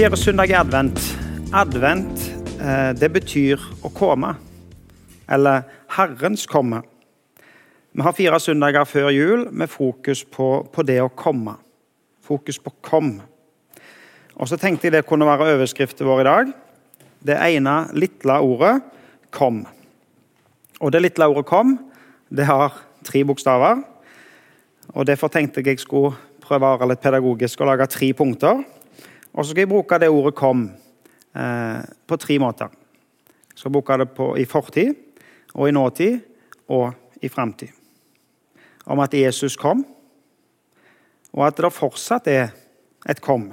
Fjerde søndag i advent. Advent, eh, det betyr å komme. Eller Herrens komme. Vi har fire søndager før jul med fokus på, på det å komme. Fokus på 'kom'. Og så tenkte jeg det kunne være overskriften vår i dag. Det ene lille ordet 'kom'. Og det lille ordet 'kom' det har tre bokstaver. Og Derfor tenkte jeg jeg skulle prøve å være litt pedagogisk og lage tre punkter. Og så skal jeg bruke det ordet 'kom' eh, på tre måter. Jeg skal bruke det på, i fortid, og i nåtid og i framtid. Om at Jesus kom, og at det fortsatt er et kom,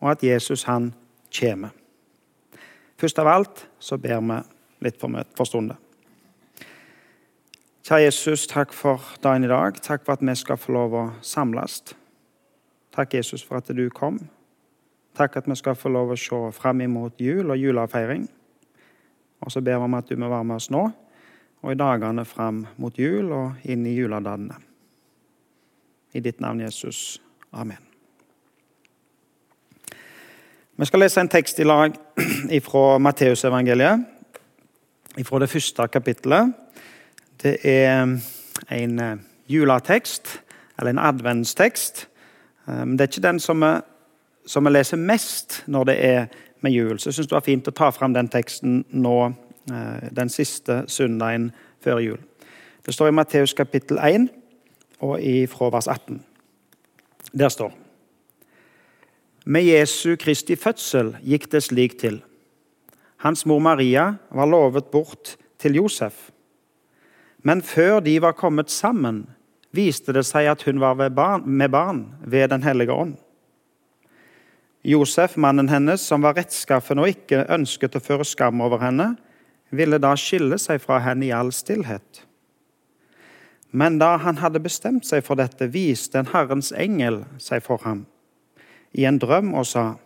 og at Jesus han kommer. Først av alt så ber vi litt for, for stunden. Kjære Jesus, takk for dagen i dag. Takk for at vi skal få lov å samles. Takk, Jesus, for at du kom. Takk at vi skal få lov å se fram imot jul og julefeiring. Og så ber vi om at du må være med oss nå og i dagene fram mot jul og inn i juledagene. I ditt navn, Jesus. Amen. Vi skal lese en tekst i lag fra Matteusevangeliet, fra det første kapittelet. Det er en eh, juletekst, eller en adventstekst. Eh, det er ikke den som vi, som vi leser mest når det er med jul. Så jeg syns det var fint å ta fram den teksten nå eh, den siste søndagen før jul. Det står i Matteus kapittel 1 og fra vers 18. Der står Med Jesu Kristi fødsel gikk det slik til. Hans mor Maria var lovet bort til Josef. Men før de var kommet sammen, viste det seg at hun var med barn ved Den hellige ånd. Josef, mannen hennes, som var rettskaffen og ikke ønsket å føre skam over henne, ville da skille seg fra henne i all stillhet. Men da han hadde bestemt seg for dette, viste en Herrens engel seg for ham i en drøm og sa,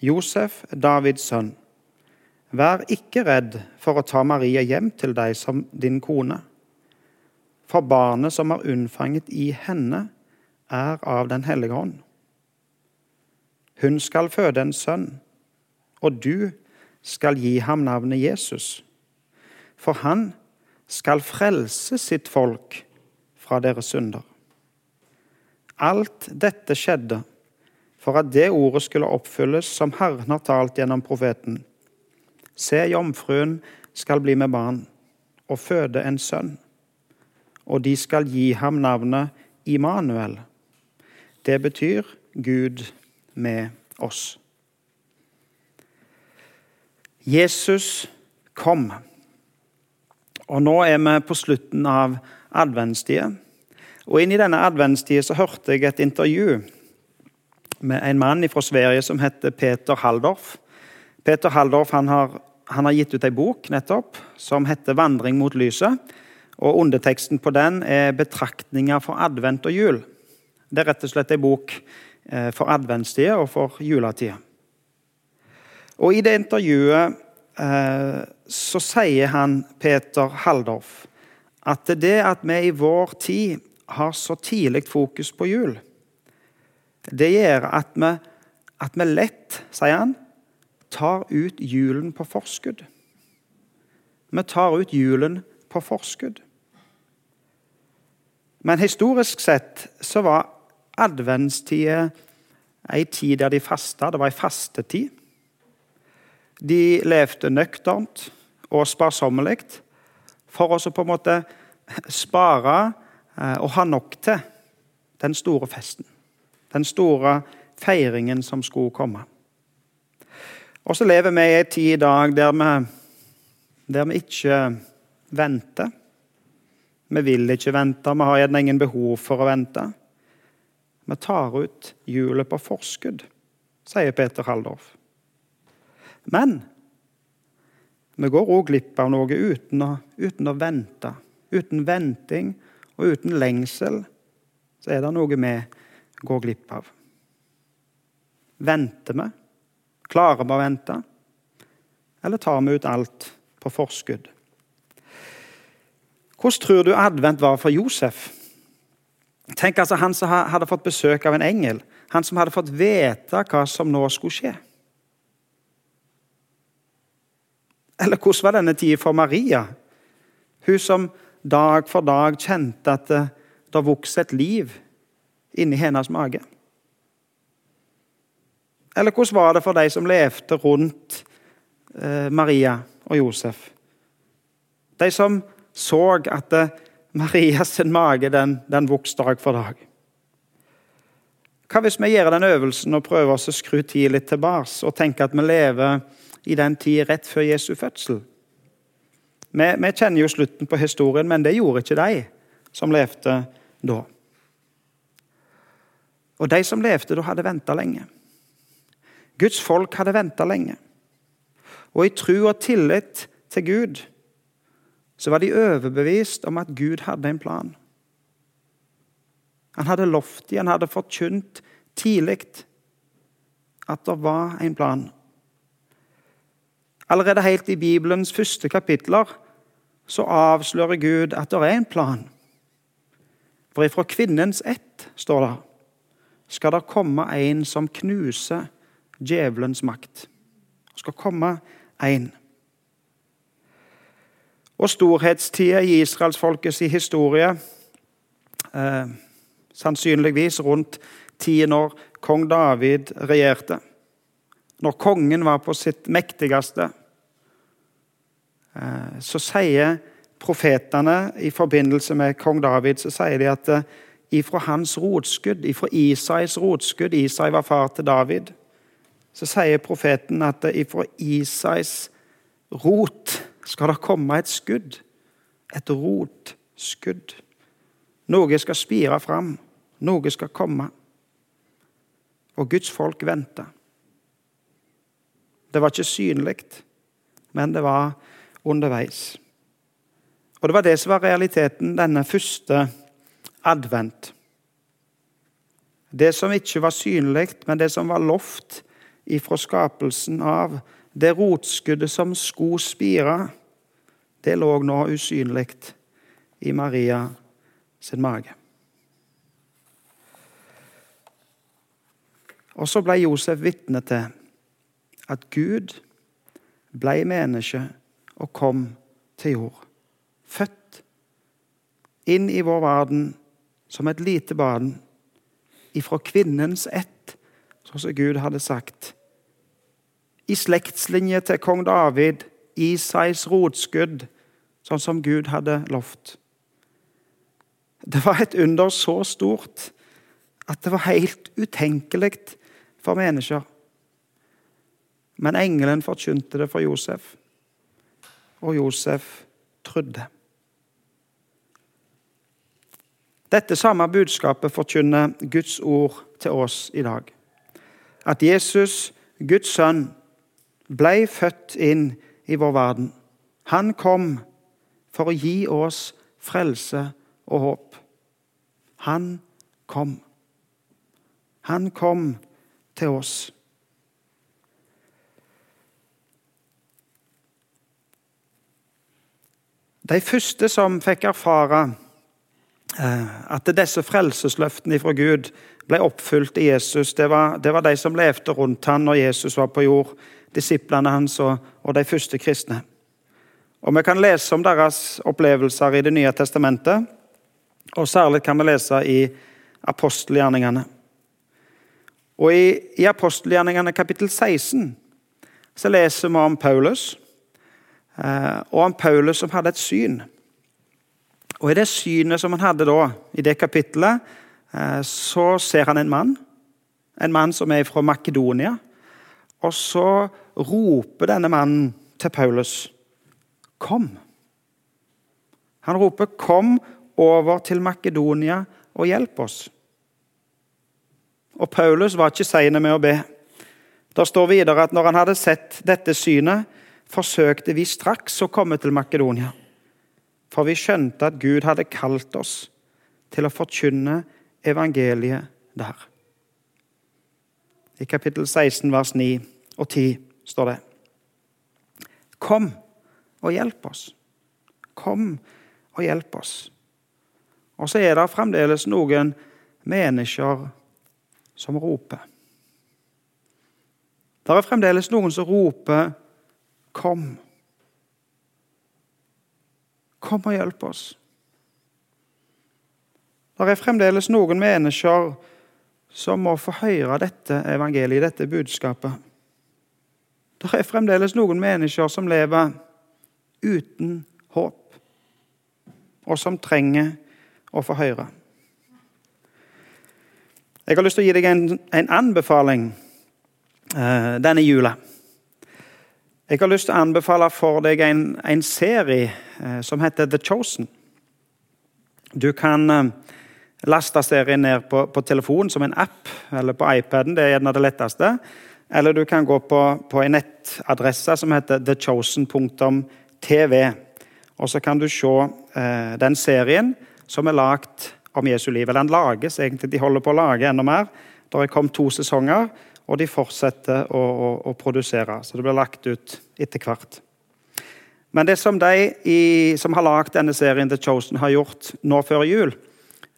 Josef, Davids sønn, vær ikke redd for å ta Maria hjem til deg som din kone for barnet som er unnfanget i henne, er av Den hellige ånd. Hun skal føde en sønn, og du skal gi ham navnet Jesus. For han skal frelse sitt folk fra deres synder. Alt dette skjedde for at det ordet skulle oppfylles som Herren har talt gjennom profeten. Se, jomfruen skal bli med barn og føde en sønn og de skal gi ham navnet Immanuel. Det betyr Gud med oss. Jesus kom. Og nå er vi på slutten av adventstida. Og inn i denne adventstida så hørte jeg et intervju med en mann fra Sverige som heter Peter Halldorf. Peter Halldorf han har, han har gitt ut ei bok nettopp som heter 'Vandring mot lyset'. Og Underteksten på den er 'Betraktninger for advent og jul'. Det er rett og slett en bok for adventstida og for juletida. Og I det intervjuet eh, så sier han Peter Halldorf at det at vi i vår tid har så tidlig fokus på jul, det gjør at vi, at vi lett, sier han, tar ut julen på forskudd. Vi tar ut julen på forskudd. Men historisk sett så var adventstida ei tid der de fasta. Det var ei fastetid. De levde nøkternt og sparsommelig for å på en måte spare eh, og ha nok til den store festen. Den store feiringen som skulle komme. Og så lever vi i ei tid i dag der vi, der vi ikke venter. Vi vil ikke vente, vi har gjerne ingen behov for å vente. Vi tar ut hjulet på forskudd, sier Peter Halldorf. Men vi går òg glipp av noe uten å, uten å, vente. Uten venting og uten lengsel så er det noe vi går glipp av. Venter vi? Klarer vi å vente? Eller tar vi ut alt på forskudd? Hvordan tror du advent var for Josef? Tenk altså Han som hadde fått besøk av en engel. han som hadde fått vite hva som nå skulle skje. Eller hvordan var denne tida for Maria? Hun som dag for dag kjente at det, det vokste et liv inni hennes mage. Eller hvordan var det for de som levde rundt eh, Maria og Josef? De som så at eh, Marias mage den, den vokste dag for dag. Hva hvis vi gjør den øvelsen og prøver oss å skru tida litt tilbake og tenker at vi lever i den tid rett før Jesu fødsel? Vi, vi, kjenner jo slutten på historien, men det gjorde ikke de som levde da. Og de som levde da, hadde venta lenge. Guds folk hadde venta lenge. Og i tro og tillit til Gud så var de overbevist om at Gud hadde en plan. Han hadde lovt dem, han hadde forkynt tidlig at det var en plan. Allerede helt i Bibelens første kapitler så avslører Gud at det er en plan. For ifra kvinnens ett, står det, skal det komme en som knuser djevelens makt. Det skal komme en. Og storhetstida i israelsfolkets historie, eh, sannsynligvis rundt tida når kong David regjerte. Når kongen var på sitt mektigste, eh, så sier profetene i forbindelse med kong David så sier de at eh, ifra hans rotskudd, ifra Isais rotskudd Isai var far til David. Så sier profeten at eh, ifra Isais rot skal det komme et skudd. Et rotskudd. Noe skal spire fram. Noe skal komme. Og Guds folk venta. Det var ikke synlig, men det var underveis. Og Det var det som var realiteten denne første advent. Det som ikke var synlig, men det som var lovt ifra skapelsen av, det rotskuddet som skulle spire, det lå nå usynlig i Maria sin mage. Og så ble Josef vitne til at Gud ble menneske og kom til jord. Født inn i vår verden som et lite barn ifra kvinnens ett, sånn som Gud hadde sagt. I slektslinje til kong David, Isais rotskudd, sånn som Gud hadde lovt. Det var et under så stort at det var helt utenkelig for mennesker. Men engelen forkynte det for Josef, og Josef trodde. Dette samme budskapet forkynner Guds ord til oss i dag. At Jesus, Guds sønn, ble født inn i vår verden. Han kom for å gi oss frelse og håp. Han kom. Han kom til oss. De første som fikk erfare at disse frelsesløftene fra Gud ble oppfylt i Jesus, det var, det var, de som levde rundt ham når Jesus var på jord, disiplene hans og, og de første kristne. Og Vi kan lese om deres opplevelser i Det nye testamentet, og særlig kan vi lese i apostelgjerningene. Og I, i apostelgjerningene kapittel 16 så leser vi om Paulus, eh, og om Paulus som hadde et syn. Og I det synet som han hadde da, i det kapittelet, eh, så ser han en mann. En mann som er fra Makedonia. Og så roper denne mannen til Paulus, 'Kom'. Han roper, 'Kom over til Makedonia og hjelp oss'. Og Paulus var ikke sein med å be. Det står videre at når han hadde sett dette synet, forsøkte vi straks å komme til Makedonia. For vi skjønte at Gud hadde kalt oss til å forkynne evangeliet der. I kapittel 16, vers 9 og 10 står det Kom og hjelp oss. Kom og hjelp oss. Og så er det fremdeles noen mennesker som roper. Det er fremdeles noen som roper 'Kom'. Kom og hjelp oss. Det er fremdeles noen mennesker som må få høre dette evangeliet, dette budskapet. Det er fremdeles noen mennesker som lever uten håp, og som trenger å få høre. Jeg har lyst til å gi deg en, en anbefaling eh, denne jula. Jeg har lyst til å anbefale for deg en, en serie uh, som heter The Chosen. Du kan uh, laste serien ned på, på telefonen som en app, eller på iPaden. Det er gjerne det letteste. Eller du kan gå på, på en nettadresse som heter thechosen.tv. Og så kan du se eh, den serien som er lagd om Jesu liv. Eller den lages egentlig, de holder på å lage enda mer. Det er kommet to sesonger, og de fortsetter å, å, å produsere. Så det blir lagt ut etter hvert. Men det som de i, som har lagd denne serien, The Chosen, har gjort nå før jul,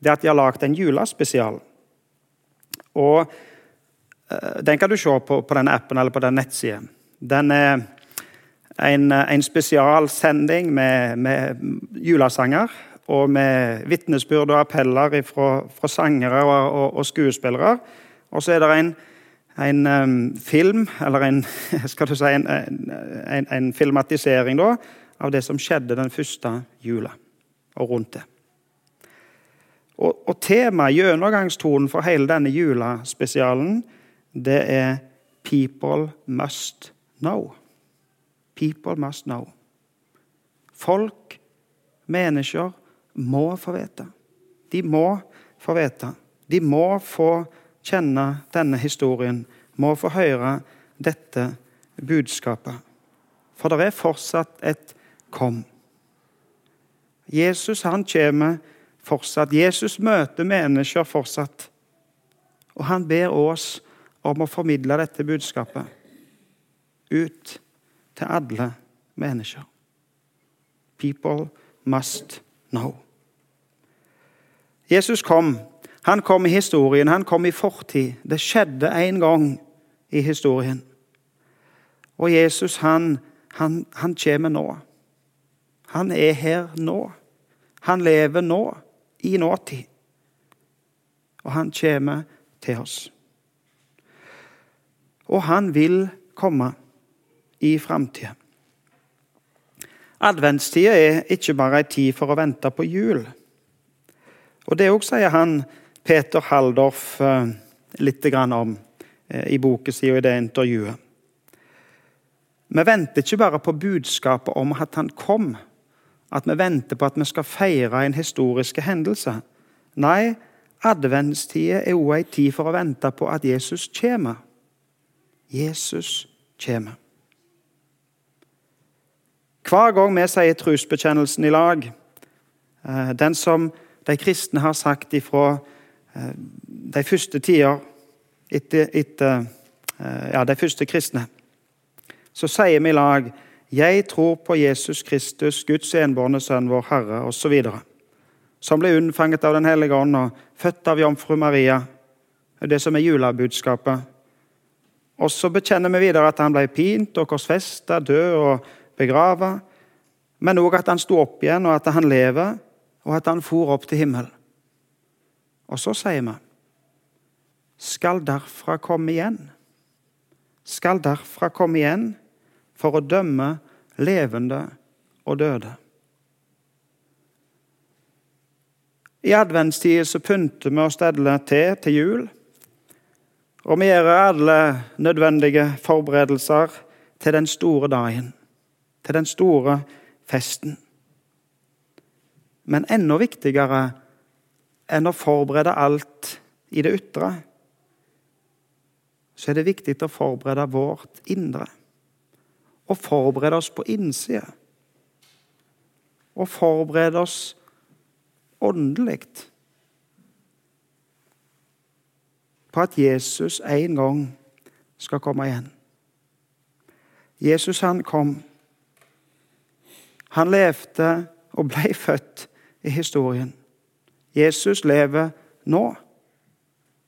det er at de har lagd en julespesial. Og Eh, den kan du se på, på denne appen eller på den nettsiden. Den er en, en spesialsending med, med, julesanger og med vitnesbyrd og appeller fra, fra sangere og, og, og, skuespillere. Og så er det en, en um, film, eller en, skal du si, en, en filmatisering da, av det som skjedde den første jula, og rundt det. Og, og temaet, gjennomgangstonen for hele denne julaspesialen, det er 'people must know'. People must know. Folk, mennesker, må få vite. De må få vite. De må få kjenne denne historien, må få høre dette budskapet. For det er fortsatt et 'kom'. Jesus han kommer fortsatt. Jesus møter mennesker fortsatt. Og han ber oss om å formidle dette budskapet ut til alle mennesker. People must know. Jesus kom. Han kom i historien, han kom i fortid. Det skjedde en gang i historien. Og Jesus, han, han, han kommer nå. Han er her nå. Han lever nå, i nåtid. Og han kommer til oss og han vil komme i framtida. Adventstida er ikke bare ei tid for å vente på jul. Og Det òg sier han Peter Haldorf eh, litt om eh, i boken sin og i det intervjuet. Vi venter ikke bare på budskapet om at han kom, at vi venter på at vi skal feire en historisk hendelse. Nei, adventstida er òg ei tid for å vente på at Jesus kommer. Jesus kommer. Hver gang vi sier trosbekjennelsen i lag, eh, den som de kristne har sagt ifra de første tida etter, etter eh, ja, de første kristne, så sier vi i lag 'Jeg tror på Jesus Kristus, Guds enbårne sønn, vår Herre', osv. Som ble unnfanget av Den hellige ånd og født av jomfru Maria. Det som er julebudskapet og så bekjenner vi videre at han ble pint og korsfesta, død og begrava. Men òg at han sto opp igjen, og at han lever, og at han for opp til himmelen. Og så sier vi skal derfra komme igjen. Skal derfra komme igjen for å dømme levende og døde. I adventstida så pynter vi oss alle til til jul. Og vi gjør alle nødvendige forberedelser til den store dagen, til den store festen. Men enda viktigere enn å forberede alt i det ytre, så er det viktig å forberede vårt indre. Å forberede oss på innsida. Å forberede oss åndelig på at Jesus en gang skal komme igjen. Jesus han kom. Han levde og ble født i historien. Jesus lever nå,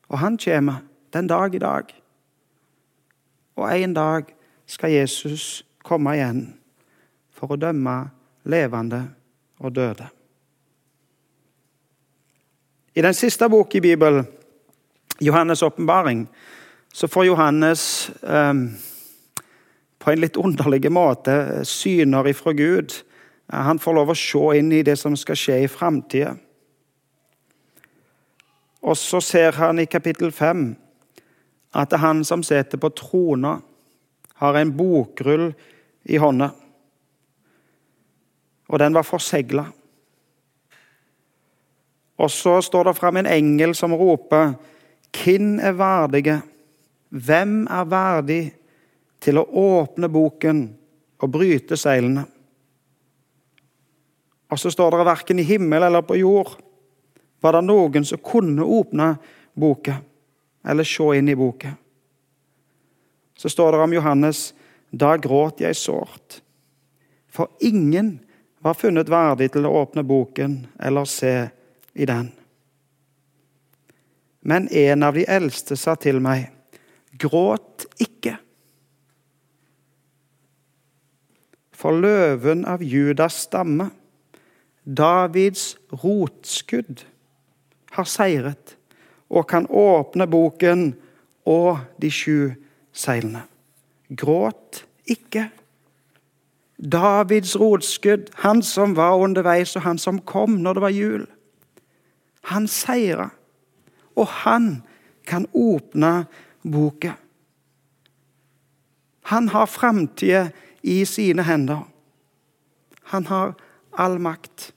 og han kommer den dag i dag. Og en dag skal Jesus komme igjen for å dømme levende og døde. I den siste boken i Bibelen, Johannes' åpenbaring, så får Johannes eh, på en litt underlig måte syner ifra Gud. Han får lov å se inn i det som skal skje i framtida. Og så ser han i kapittel 5 at han som sitter på trona, har en bokrull i hånda. Og den var forsegla. Og så står det fram en engel som roper Hvem er verdige? Hvem er verdig til å åpne boken og bryte seilene? Og så står det verken i himmel eller på jord var det noen som kunne åpne boka eller se inn i boka. Så står det om Johannes da gråt jeg sårt, for ingen var funnet verdig til å åpne boken eller se i den. Men en av de eldste sa til meg, gråt ikke. For løven av Judas stamme, Davids rotskudd, har seiret og kan åpne boken og de sju seilene. Gråt ikke. Davids rotskudd, han som var underveis, og han som kom når det var jul. Han seira, og han kan åpne boka. Han har framtida i sine hender. Han har all makt.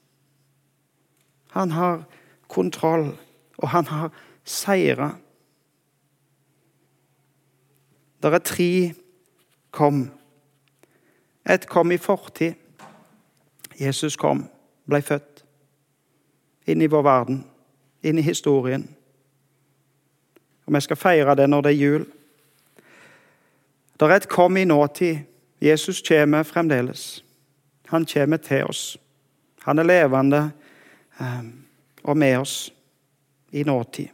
Han har kontroll, og han har seira. Der er tre kom. Et kom i fortid. Jesus kom, ble født. Inn i vår verden, inn i historien. Og vi skal feire det når det er jul. Der er et kom i nåtid. Jesus kommer fremdeles. Han kommer til oss. Han er levende. Og med oss i nåtid.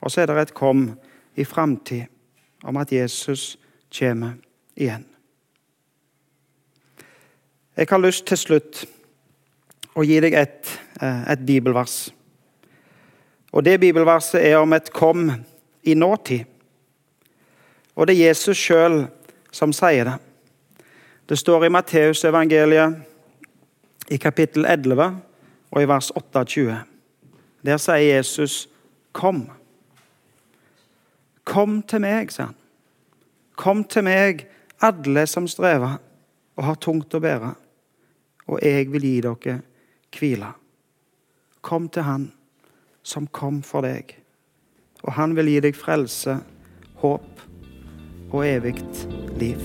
Og så er det et kom i framtid om at Jesus kommer igjen. Jeg har lyst til slutt å gi deg et, eh, et bibelvers. Og Det bibelverset er om et kom i nåtid. Og det er Jesus sjøl som sier det. Det står i Matteusevangeliet i kapittel 11 og i vers 28. Der sier Jesus, 'Kom'. Kom til meg, sa han. Kom til meg, alle som strever og har tungt å bære, og jeg vil gi dere hvile. Kom til Han som kom for deg, og Han vil gi deg frelse, håp og evig liv.